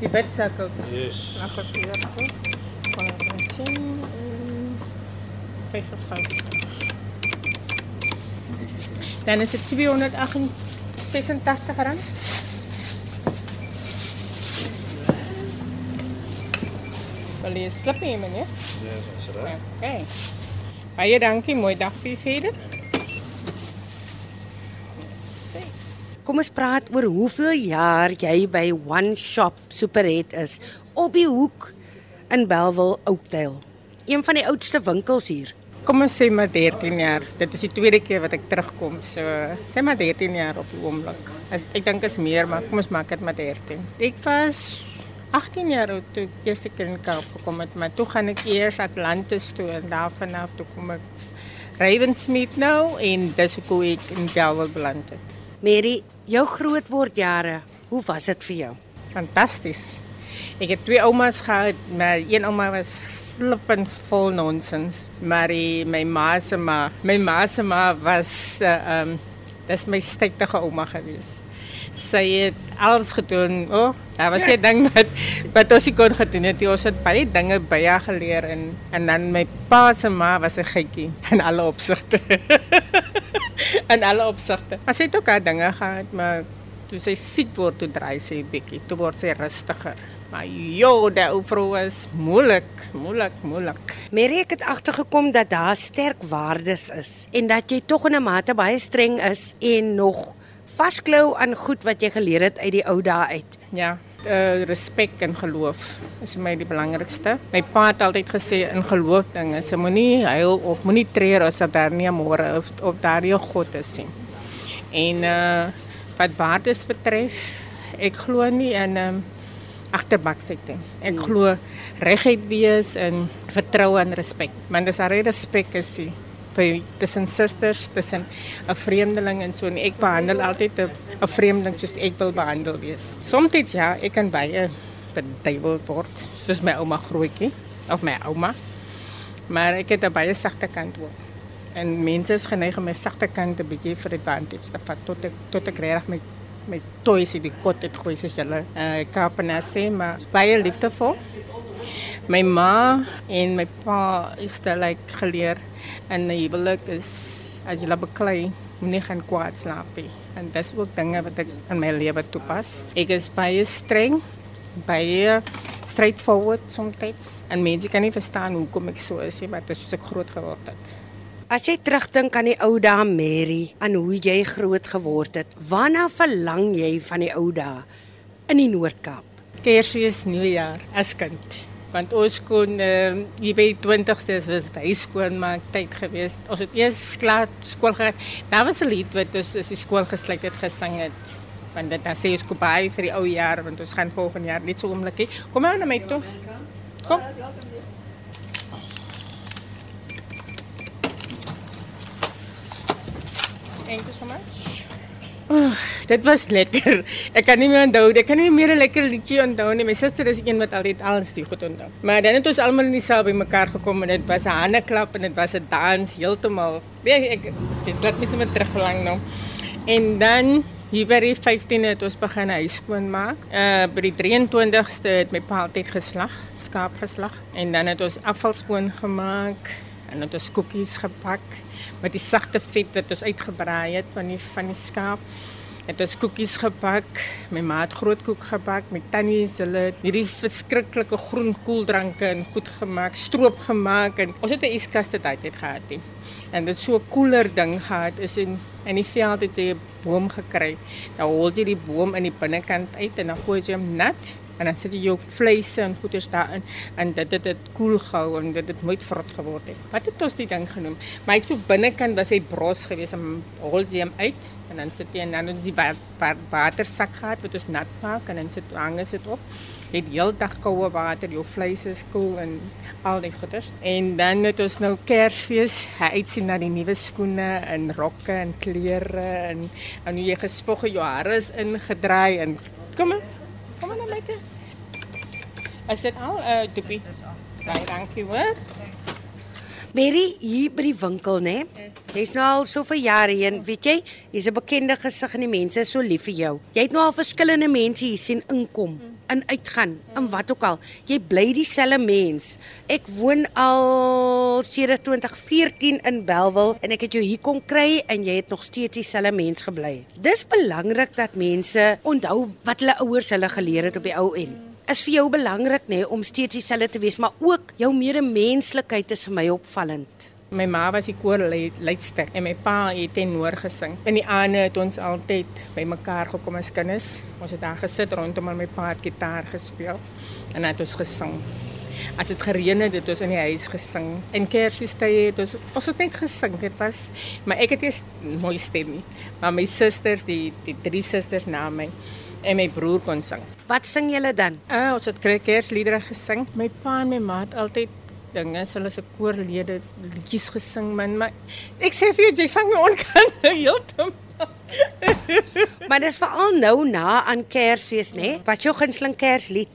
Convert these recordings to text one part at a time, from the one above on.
Die witsak ook. Yes. Lekker kleur goed. Kan ek net sien. By 50. Dan is dit 286 rand. Wil jy 'n slip hê, meneer? Yes, is reg. Okay. Baie dankie, mooi dag vir julle verder. Sê. Kom ons praat oor hoeveel jaar jy by One Shop Superhet is op die hoek in Bellville Oakdale. Een van die oudste winkels hier. Kom ons sê maar 13 jaar. Dit is die tweede keer wat ek terugkom. So sê maar 13 jaar op die oomblik. As ek dink is meer, maar kom ons maak dit maar 13. Ek was 18 jaar oud toe ek eerste keer in Kaap gekom het, maar toe gaan ek eers Atlantis toe en daarvan af toe kom ek Ravensmeet nou en dis hoe ek in Bellville beland het. Mary, jou grootwordjare, hoe was dit vir jou? Fantasties. Ek het twee oumas gehad, maar een ouma was flippend vol nonsens, maar die, my ma se ma, my ma se ma was uh, um dis my stytige ouma gewees. Sy het alles gedoen. O, oh, daar was 'n ding wat wat ons kon gedoen het. Ons het baie dinge by haar geleer en en dan my pa se ma was 'n gietjie in alle opsigte. in alle opsigte. Maar sy het ook haar dinge gehad, maar toe sy siek word, toe draai sy bietjie. Toe word sy rustiger. Maar jo, daai ou vrou was moeilik, moeilik, moeilik. Mary, het agtergekom dat daar sterk waardes is en dat jy tog in 'n mate baie streng is en nog vasklou aan goed wat jy geleer het uit die ou dae uit. Ja, uh, respek en geloof is vir my die belangrikste. My pa het altyd gesê in geloof dinge, jy moenie huil of moenie treur as daar nie 'n môre of, of daar nie 'n God is nie. En uh wat waardes betref, ek glo nie in um, agterbaksetting. Ek glo regheid wees en vertroue en respek. Want dis al respek is die vir tussen susters, tussen 'n vreemdeling en so en ek behandel altyd 'n 'n vreemdeling soos ek wil behandel wees. Soms ja, ek kan baie beduiwel word, soos my ouma grootjie of my ouma. Maar ek het 'n baie sagte kant ook. En mense is geneig om my sagte kant 'n bietjie vir advantage te vat tot ek tot ek regtig my my toys in die kot het gooi soos julle uh, Kaapenaar sê, maar baie liefdevol. My ma en my pa is te like geleer en die huwelik is as jy la beklei, moenie gaan kwaad slaap nie. En dis ook dinge wat ek in my lewe toepas. Ek is baie streng, baie straightforward soms en mense kan nie verstaan hoekom ek so is nie, maar dit is soos ek groot geword het. As jy terugdink aan die ou dae Mary, aan hoe jy groot geword het, waarna verlang jy van die ou dae in die Noord-Kaap? Kersfees, Nuwejaar as kind. Want ons kon uh, jy by 20ste is was hy skoonmaak tyd gewees. Ons het eers klaar skool gegaan. Daar was 'n lied wat ons as die skool gesluit het gesing het. Want dit dan sê ons kopai vir die ou jaar want ons gaan volgende jaar net so oomblikie. Kom maar na my toe. Kom. Thank you so much. Dit was lekker. Ek kan nie meer onthou, ek kan nie meer 'n lekker liedjie onthou nie. My suster is een wat altyd alles die goed onthou. Maar dan het ons almal in dieselfde bymekaar gekom en dit was 'n handeklap en dit was 'n dans heeltemal. Nee, ek dit laat my sommer terugverlang nou. En dan hier by die 15 het ons begin huis skoonmaak. Uh by die 23ste het my pa altyd geslag, skaap geslag en dan het ons afval skoon gemaak en het ons koekies gepak met die sagte vet wat ons uitgebraai het van die van die skaap. Het ons koekies gepak. My ma het groot koek gebak met tannies. Hulle het hierdie verskriklike groen koeldranke en goed gemaak, stroop gemaak en ons het 'n yskas dit uit gehad het. En dit so 'n koeler ding gehad is in in die veld het jy 'n boom gekry. Dan hol jy die boom in die binnekant uit en dan gooi jy hom nat en dan sit jy jou vleise en goeders daarin en dit het dit koel gehou en dit het nooit vrot geword het. Wat het ons die ding genoem? Maar hy so binnekant was hy bros geweest en hol jy hom uit en dan sit jy en dan het jy wa wa watersak gehad wat ons nat maak en dan sit hang dit op. Jy het heeldag koue water, jou vleis is koel en al die goeders. En dan het ons nou Kersfees, hy uitsien na die nuwe skoene en rokke en klere en en hoe jy gespog jou hare is ingedraai en kom maar. Kom maar na my toe. Is dit al 'n uh, doopie? Dis al. Baie dankie hoor. Mary hier by die winkel, né? Jy's nou al so vir jare heen, weet jy? Jy's 'n bekende gesig en die mense is so lief vir jou. Jy het nou al verskillende mense hier sien inkom, in uitgaan, in wat ook al. Jy bly dieselfde mens. Ek woon al sedert 2014 in Belwel en ek het jou hier kom kry en jy het nog steeds dieselfde mens gebly. Dis belangrik dat mense onthou wat hulle ouers hulle geleer het op die ou end is vir jou belangrik nê nee, om steeds dieselfde te wees, maar ook jou medemenslikheid is vir my opvallend. My ma was die koorleidster en my pa het tenor gesing. In die aande het ons altyd bymekaar gekom as kinders. Ons het daar gesit rondom my pa het gitaar gespeel en het ons gesing. As dit gereën het, het ons in die huis gesing. In Kersfeestyd het ons ons het net gesing. Dit was maar ek het nie mooi stem nie. Maar my susters, die die drie susters na my en my broer kon sing. Wat sing julle dan? Ah, ons het Kersliedere gesing. My pa en my ma het altyd dinge, hulle se koorlede liedjies gesing man, maar ek sê vir jou jy vang my onkant heeltemal. maar dis veral nou na aan Kersfees, né? Nee? Wat jou gunsteling Kerslied?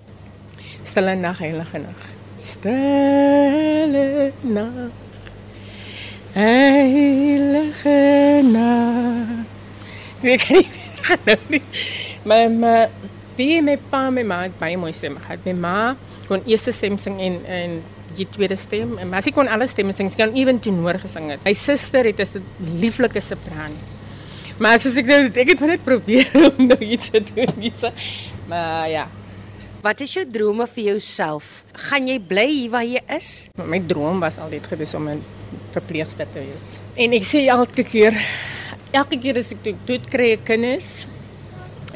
Stille nag, heilige nag. Stille nag. Heilige nag. Ek kan nie nou nie. My my wie my pa my ma baie mooi stem gehad. My ma kon eerste stem sing en en die tweede stem en maar sy kon alle stemme sing. Sy kan ewen tenor gesing het. My suster het 'n lieflike sopran. Maar as ek nou ek het net probeer om nou iets te doen hierse. Maar ja. Wat is jou drome vir jouself? Gaan jy bly hier waar jy is? My droom was altyd gewees om 'n verpleegster te wees. En ek sê elke keer elke keer as ek dit kry kinders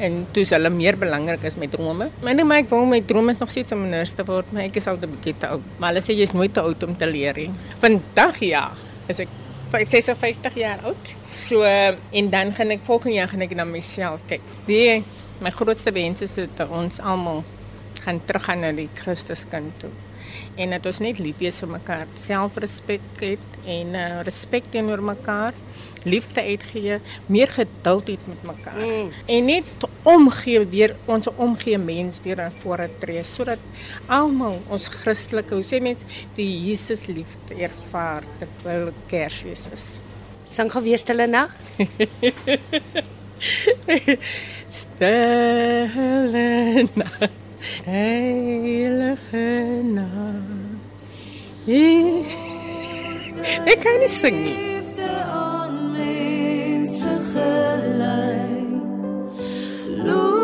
en dis hulle meer belangrik as my drome. Maar nee, maar ek wou my drome is nog steeds om te word, maar ek is al te bietjie te oud. Maar hulle sê jy is nooit te oud om te leer nie. Vandag ja, is ek 56 jaar oud. So en dan gaan ek volgende jaar gaan ek na myself kyk. Die my grootste wens is dat ons almal gaan teruggaan na die Christuskind toe en dat ons net lief wees vir mekaar, selfrespek het en uh, respek teenoor mekaar liefde uitgee, meer geduld het met mekaar. Mm. En net omgee weer ons omgee mens weer aan voor tree sodat almal ons Christelike, hoe sê mens, die Jesus liefde ervaar terwyl Kersfees is. Sing gewees hulle nag? Stille nag. Heilige nag. Ek kan nie sing nie. die